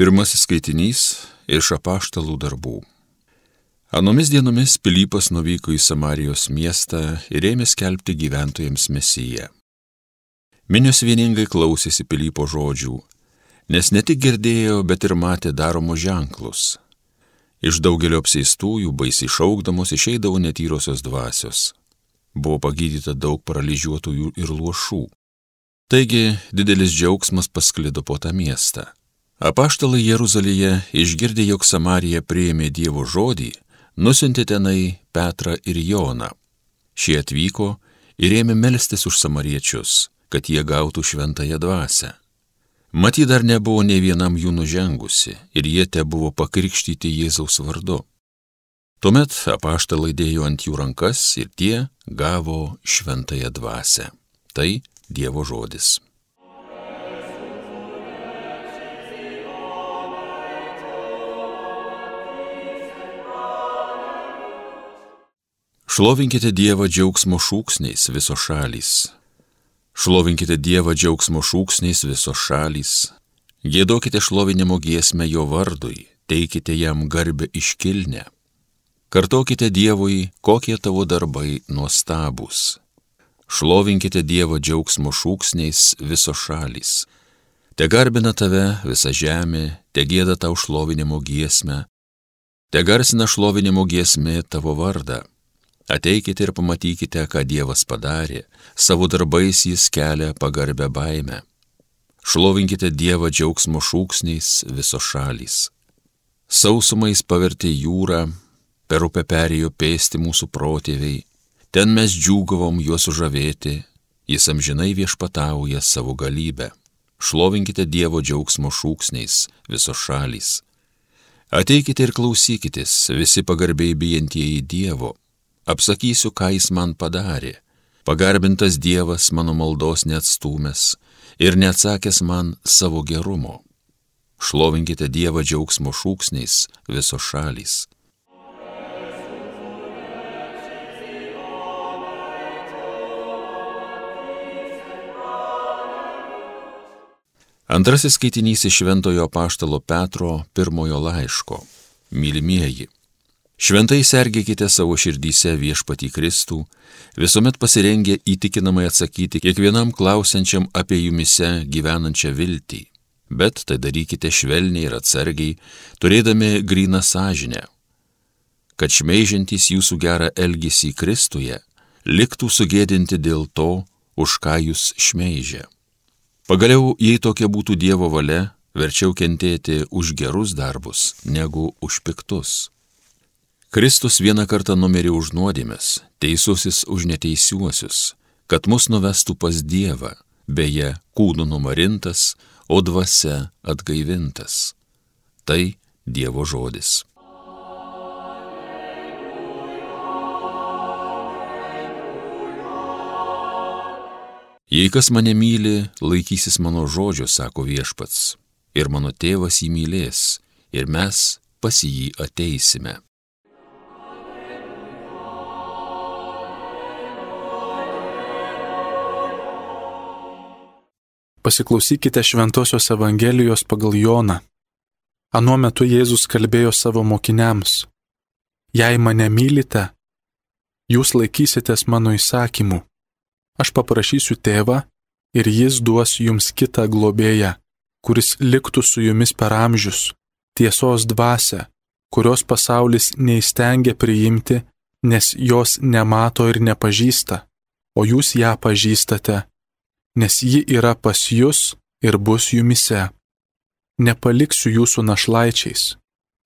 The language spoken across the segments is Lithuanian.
Pirmasis skaitinys iš apaštalų darbų. Anomis dienomis Pilypas nuvyko į Samarijos miestą ir ėmė skelbti gyventojams mesiją. Minios vieningai klausėsi Pilypo žodžių, nes ne tik girdėjo, bet ir matė daromus ženklus. Iš daugelio apseistųjų baisiai šaukdamos išeidavo netyrosios dvasios. Buvo pagydyta daug paralyžiuotųjų ir luošų. Taigi didelis džiaugsmas pasklido po tą miestą. Apaštalai Jeruzalėje išgirdė, jog Samarija priėmė Dievo žodį, nusintė tenai Petrą ir Joną. Šie atvyko ir ėmė melstis už samariečius, kad jie gautų šventąją dvasę. Maty dar nebuvo ne vienam jų nužengusi ir jie te buvo pakrikštyti Jėzaus vardu. Tuomet apaštalai dėjo ant jų rankas ir tie gavo šventąją dvasę. Tai Dievo žodis. Šlovinkite Dievą džiaugsmo šūksniais viso šalys. Šlovinkite Dievą džiaugsmo šūksniais viso šalys. Gėdokite šlovinimo giesmę jo vardui, teikite jam garbę iškilnę. Kartokite Dievui, kokie tavo darbai nuostabus. Šlovinkite Dievo džiaugsmo šūksniais viso šalys. Te garbina tave visa žemė, te gėda tau šlovinimo giesmę, te garsina šlovinimo giesmė tavo vardą. Ateikite ir pamatykite, ką Dievas padarė, savo darbais jis kelia pagarbę baimę. Šlovinkite Dievą džiaugsmo šūksniais viso šalys. Sausumais pavertė jūrą, per upę perėjo pėsti mūsų protėviai, ten mes džiūgavom juos sužavėti, jis amžinai viešpatauja savo galybę. Šlovinkite Dievo džiaugsmo šūksniais viso šalys. Ateikite ir klausykitės, visi pagarbiai bijantieji Dievo apsakysiu, ką jis man padarė. Pagarbintas Dievas mano maldos neatstumęs ir neatsakęs man savo gerumo. Šlovinkite Dievą džiaugsmo šūksniais visos šalys. Antrasis skaitinys iš Šventojo Paštalo Petro pirmojo laiško. Mylimieji. Šventai sergėkite savo širdyse viešpatį Kristų, visuomet pasirengę įtikinamai atsakyti kiekvienam klausiančiam apie jumise gyvenančią viltį. Bet tai darykite švelniai ir atsargiai, turėdami gryną sąžinę, kad šmeižiantys jūsų gerą elgesį Kristuje liktų sugėdinti dėl to, už ką jūs šmeižia. Pagaliau, jei tokia būtų Dievo valia, verčiau kentėti už gerus darbus negu už piktus. Kristus vieną kartą numirė už nuodėmės, teisusis už neteisiuosius, kad mus nuvestų pas Dievą, beje, kūnu numarintas, o dvasia atgaivintas. Tai Dievo žodis. Jei kas mane myli, laikysis mano žodžio, sako viešpats, ir mano tėvas jį mylės, ir mes pas jį ateisime. Pasiklausykite Šventojios Evangelijos pagal Joną. Anuo metu Jėzus kalbėjo savo mokiniams. Jei mane mylite, jūs laikysitės mano įsakymų. Aš paprašysiu tėvą ir jis duos jums kitą globėją, kuris liktų su jumis per amžius, tiesos dvasę, kurios pasaulis neįstengia priimti, nes jos nemato ir nepažįsta, o jūs ją pažįstate nes ji yra pas jūs ir bus jumise. Nepaliksiu jūsų našlaičiais,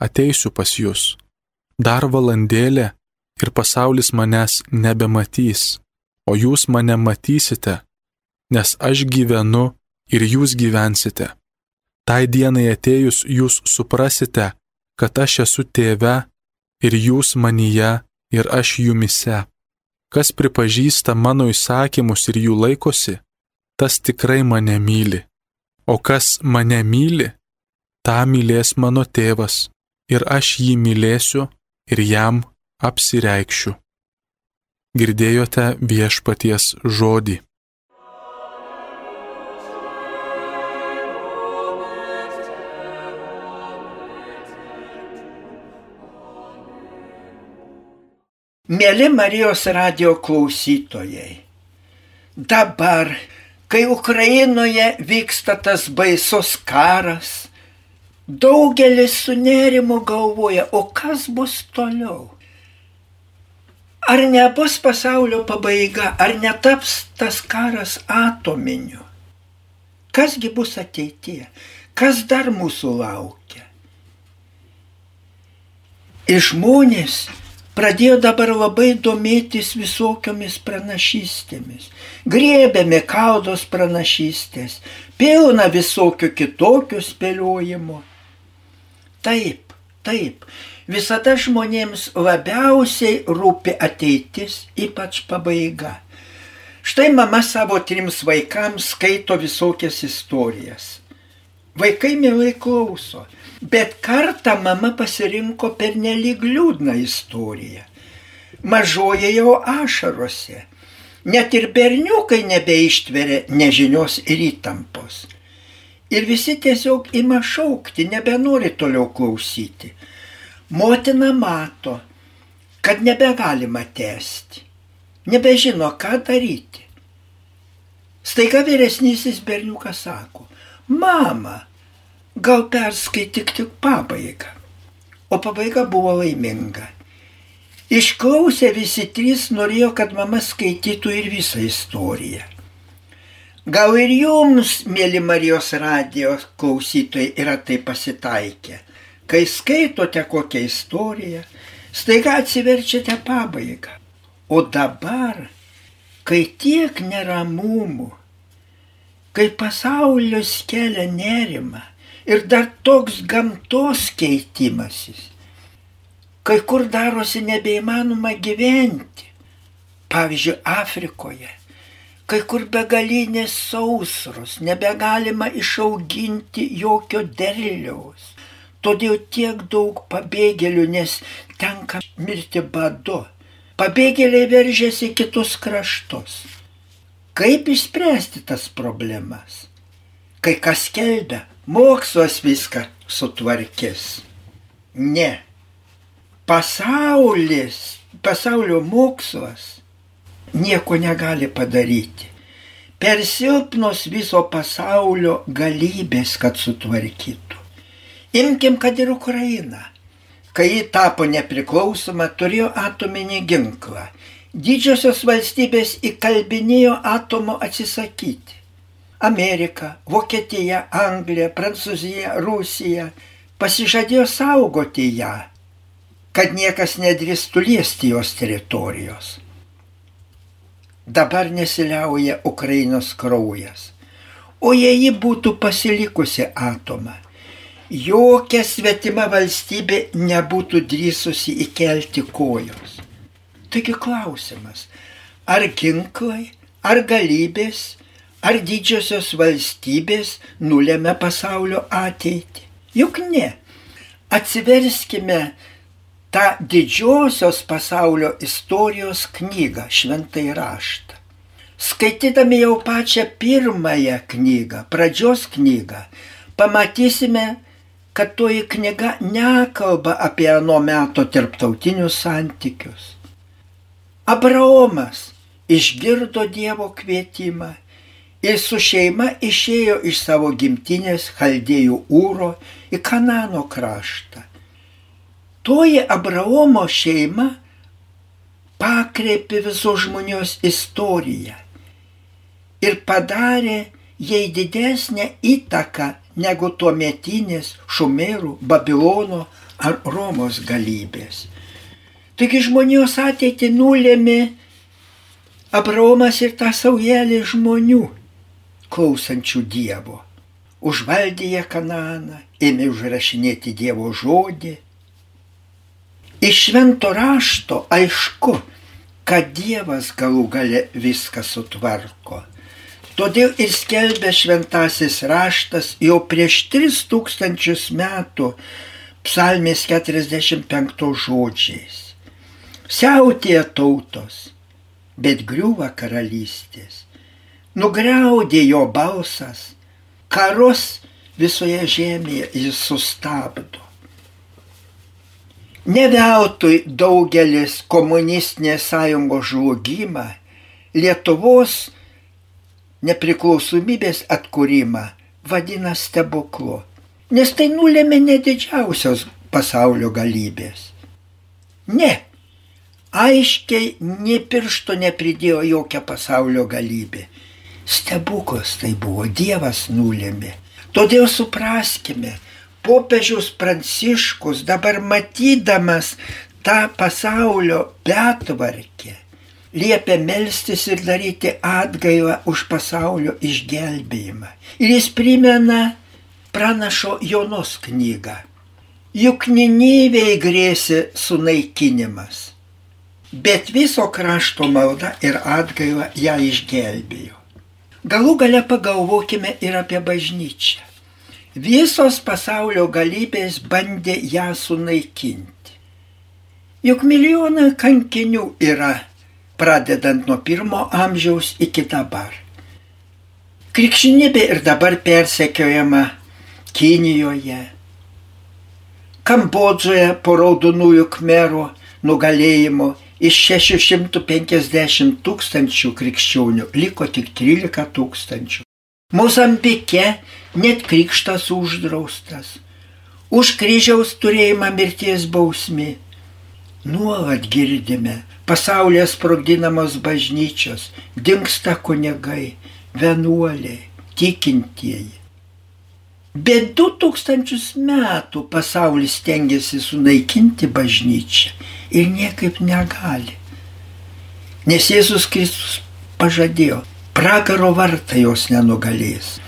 ateisiu pas jūs. Dar valandėlė ir pasaulis manęs nebematys, o jūs mane matysite, nes aš gyvenu ir jūs gyvensite. Tai dienai atėjus jūs suprasite, kad aš esu tėve ir jūs manyje ir aš jumise. Kas pripažįsta mano įsakymus ir jų laikosi, tas tikrai mane myli. O kas mane myli, tą mylės mano tėvas, ir aš jį mylėsiu ir jam apsireikšiu. Girdėjote viešpaties žodį. Mėly Marijos radio klausytojai, dabar kai Ukrainoje vyksta tas baisus karas, daugelis su nerimu galvoja, o kas bus toliau? Ar nebus pasaulio pabaiga, ar netaps tas karas atominiu? Kasgi bus ateityje? Kas dar mūsų laukia? Ir žmonės pradėjo dabar labai domėtis visokiomis pranašystėmis. Griebėme kaudos pranašystės, pilna visokių kitokių spėliojimų. Taip, taip, visada žmonėms labiausiai rūpi ateitis, ypač pabaiga. Štai mama savo trims vaikams skaito visokias istorijas. Vaikai mielai klauso. Bet kartą mama pasirinko per nelik liūdną istoriją. Mažoje jau ašarose. Net ir berniukai nebeištveria nežinios ir įtampos. Ir visi tiesiog ima šaukti, nebenori toliau klausyti. Motina mato, kad nebegalima tęsti. Nebežino, ką daryti. Staiga vyresnysis berniukas sako, mama, gal perskaityk tik pabaigą. O pabaiga buvo laiminga. Išklausę visi trys norėjo, kad mama skaitytų ir visą istoriją. Gal ir jums, mėly Marijos radijos klausytojai, yra tai pasitaikę. Kai skaitote kokią istoriją, staiga atsiverčiate pabaigą. O dabar, kai tiek neramumų, kai pasaulius kelia nerima, ir dar toks gamtos keitimasis. Kai kur darosi nebeįmanoma gyventi. Pavyzdžiui, Afrikoje. Kai kur begalinės sausros, nebegalima išauginti jokio derliaus. Todėl tiek daug pabėgėlių, nes tenka mirti badu. Pabėgėliai veržėsi kitus kraštus. Kaip išspręsti tas problemas? Kai kas kelbia, mokslas viską sutvarkys. Ne. Pasaulis, pasaulio mokslas nieko negali padaryti. Per silpnos viso pasaulio galybės, kad sutvarkytų. Imkim, kad ir Ukraina. Kai ji tapo nepriklausoma, turėjo atominį ginklą. Didžiosios valstybės įkalbinėjo atomo atsisakyti. Amerika, Vokietija, Anglija, Prancūzija, Rusija pasižadėjo saugoti ją, kad niekas nedrįstų liesti jos teritorijos. Dabar nesiliauja Ukrainos kraujas. O jei ji būtų pasilikusi atomą, jokia svetima valstybė nebūtų drįsusi įkelti kojos. Taigi klausimas, ar ginklai, ar galybės Ar didžiosios valstybės nulėmė pasaulio ateitį? Juk ne. Atsiverskime tą didžiosios pasaulio istorijos knygą, šventai raštą. Skaitydami jau pačią pirmąją knygą, pradžios knygą, pamatysime, kad toji knyga nekalba apie nuo meto tarptautinius santykius. Abraomas išgirdo Dievo kvietimą ir su šeima išėjo iš savo gimtinės Chaldėjų Ūro į Kanano kraštą. Toji Abraomo šeima pakreipė visos žmonijos istoriją ir padarė jai didesnę įtaką negu tuo metinės Šumerų, Babilono ar Romos galybės. Taigi žmonijos ateitį nulėmė Abraomas ir tą saujelį žmonių klausančių Dievo. Užvaldė Kananą, ėmė užrašinėti Dievo žodį. Iš švento rašto aišku, kad Dievas galų gale viską sutvarko. Todėl ir skelbė šventasis raštas jau prieš 3000 metų psalmės 45 žodžiais. Siautėja tautos, bet griūva karalystės nugriaudė jo balsas, karus visoje žemėje jis sustabdo. Ne veltui daugelis komunistinės sąjungos žlugimą, Lietuvos nepriklausomybės atkūrimą vadina stebuklu, nes tai nulėmė nedidžiausios pasaulio galybės. Ne, aiškiai nie piršto nepridėjo jokia pasaulio galybė. Stebuklas tai buvo, Dievas nulėmė. Todėl supraskime, popiežius Pranciškus dabar matydamas tą pasaulio betvarkę, liepia melstis ir daryti atgailą už pasaulio išgelbėjimą. Ir jis primena pranašo Jonos knygą. Juk Niniviai grėsi sunaikinimas, bet viso krašto malda ir atgaila ją išgelbėjo. Galų gale pagalvokime ir apie bažnyčią. Visos pasaulio galybės bandė ją sunaikinti. Juk milijonai kankinių yra, pradedant nuo pirmo amžiaus iki dabar. Krikščionybė ir dabar persekiojama Kinijoje, Kambodžoje po raudonųjų kmerų nugalėjimo iš 650 tūkstančių krikščionių liko tik 13 tūkstančių. Mozambike net krikštas uždraustas. Už kryžiaus turėjimą mirties bausmi. Nuolat girdime, pasaulyje sprogdinamos bažnyčios, dinksta kunigai, vienuoliai, tikintieji. Bet du tūkstančius metų pasaulis tengiasi sunaikinti bažnyčią ir niekaip negali. Nes Jėzus Kristus pažadėjo, pragaro vartai jos nenugalės.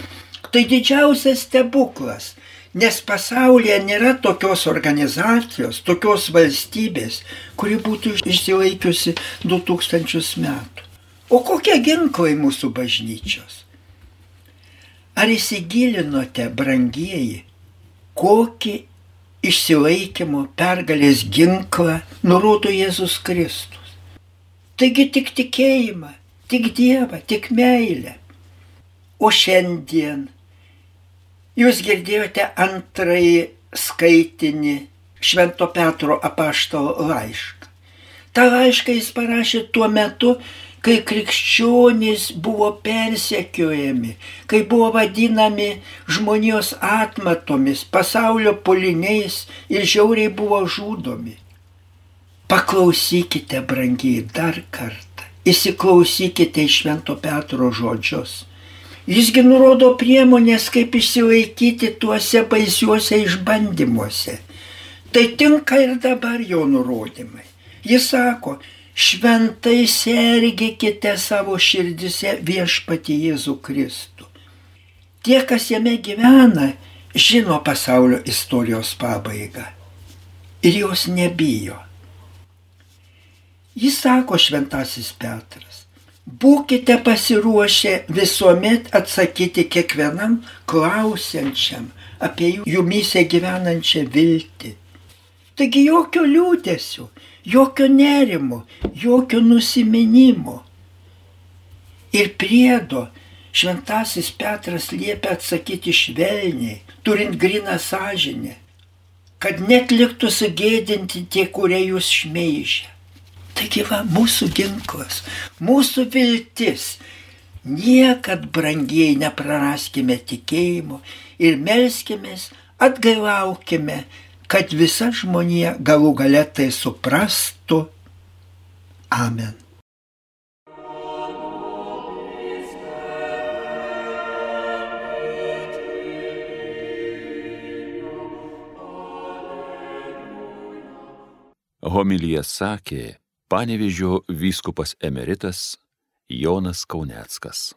Tai didžiausias stebuklas, nes pasaulyje nėra tokios organizacijos, tokios valstybės, kuri būtų išsilaikiusi 2000 metų. O kokie ginklai mūsų bažnyčios? Ar įsigilinote, brangieji, kokį išsilaikymo pergalės ginklą nurodo Jėzus Kristus? Taigi tik tikėjimą, tik Dievą, tik meilę. O šiandien jūs girdėjote antrąjį skaitinį Švento Petro apaštalo laišką. Ta laišką jis parašė tuo metu, kai krikščionys buvo persekiojami, kai buvo vadinami žmonijos atmatomis, pasaulio poliniais ir žiauriai buvo žudomi. Paklausykite, brangiai, dar kartą. Įsiklausykite į Švento Petro žodžius. Jisgi nurodo priemonės, kaip išsilaikyti tuose baisiuose išbandymuose. Tai tinka ir dabar jo nurodymai. Jis sako, šventai sergėkite savo širdise viešpati Jėzų Kristų. Tie, kas jame gyvena, žino pasaulio istorijos pabaigą. Ir jos nebijo. Jis sako šventasis Petras, būkite pasiruošę visuomet atsakyti kiekvienam klausiančiam apie jumyse gyvenančią viltį. Taigi jokio liūdėsio, jokio nerimo, jokio nusiminimo. Ir priedo šventasis Petras liepia atsakyti švelniai, turint griną sąžinę, kad net liktų sugėdinti tie, kurie jūs šmeižia. Taigi va, mūsų ginklas, mūsų viltis. Niekad brangiai nepraraskime tikėjimo ir melskimės, atgailaukime, kad visa žmonija galų gale tai suprastų. Amen. Homilyje sakė Panevižio vyskupas emeritas Jonas Kauneckas.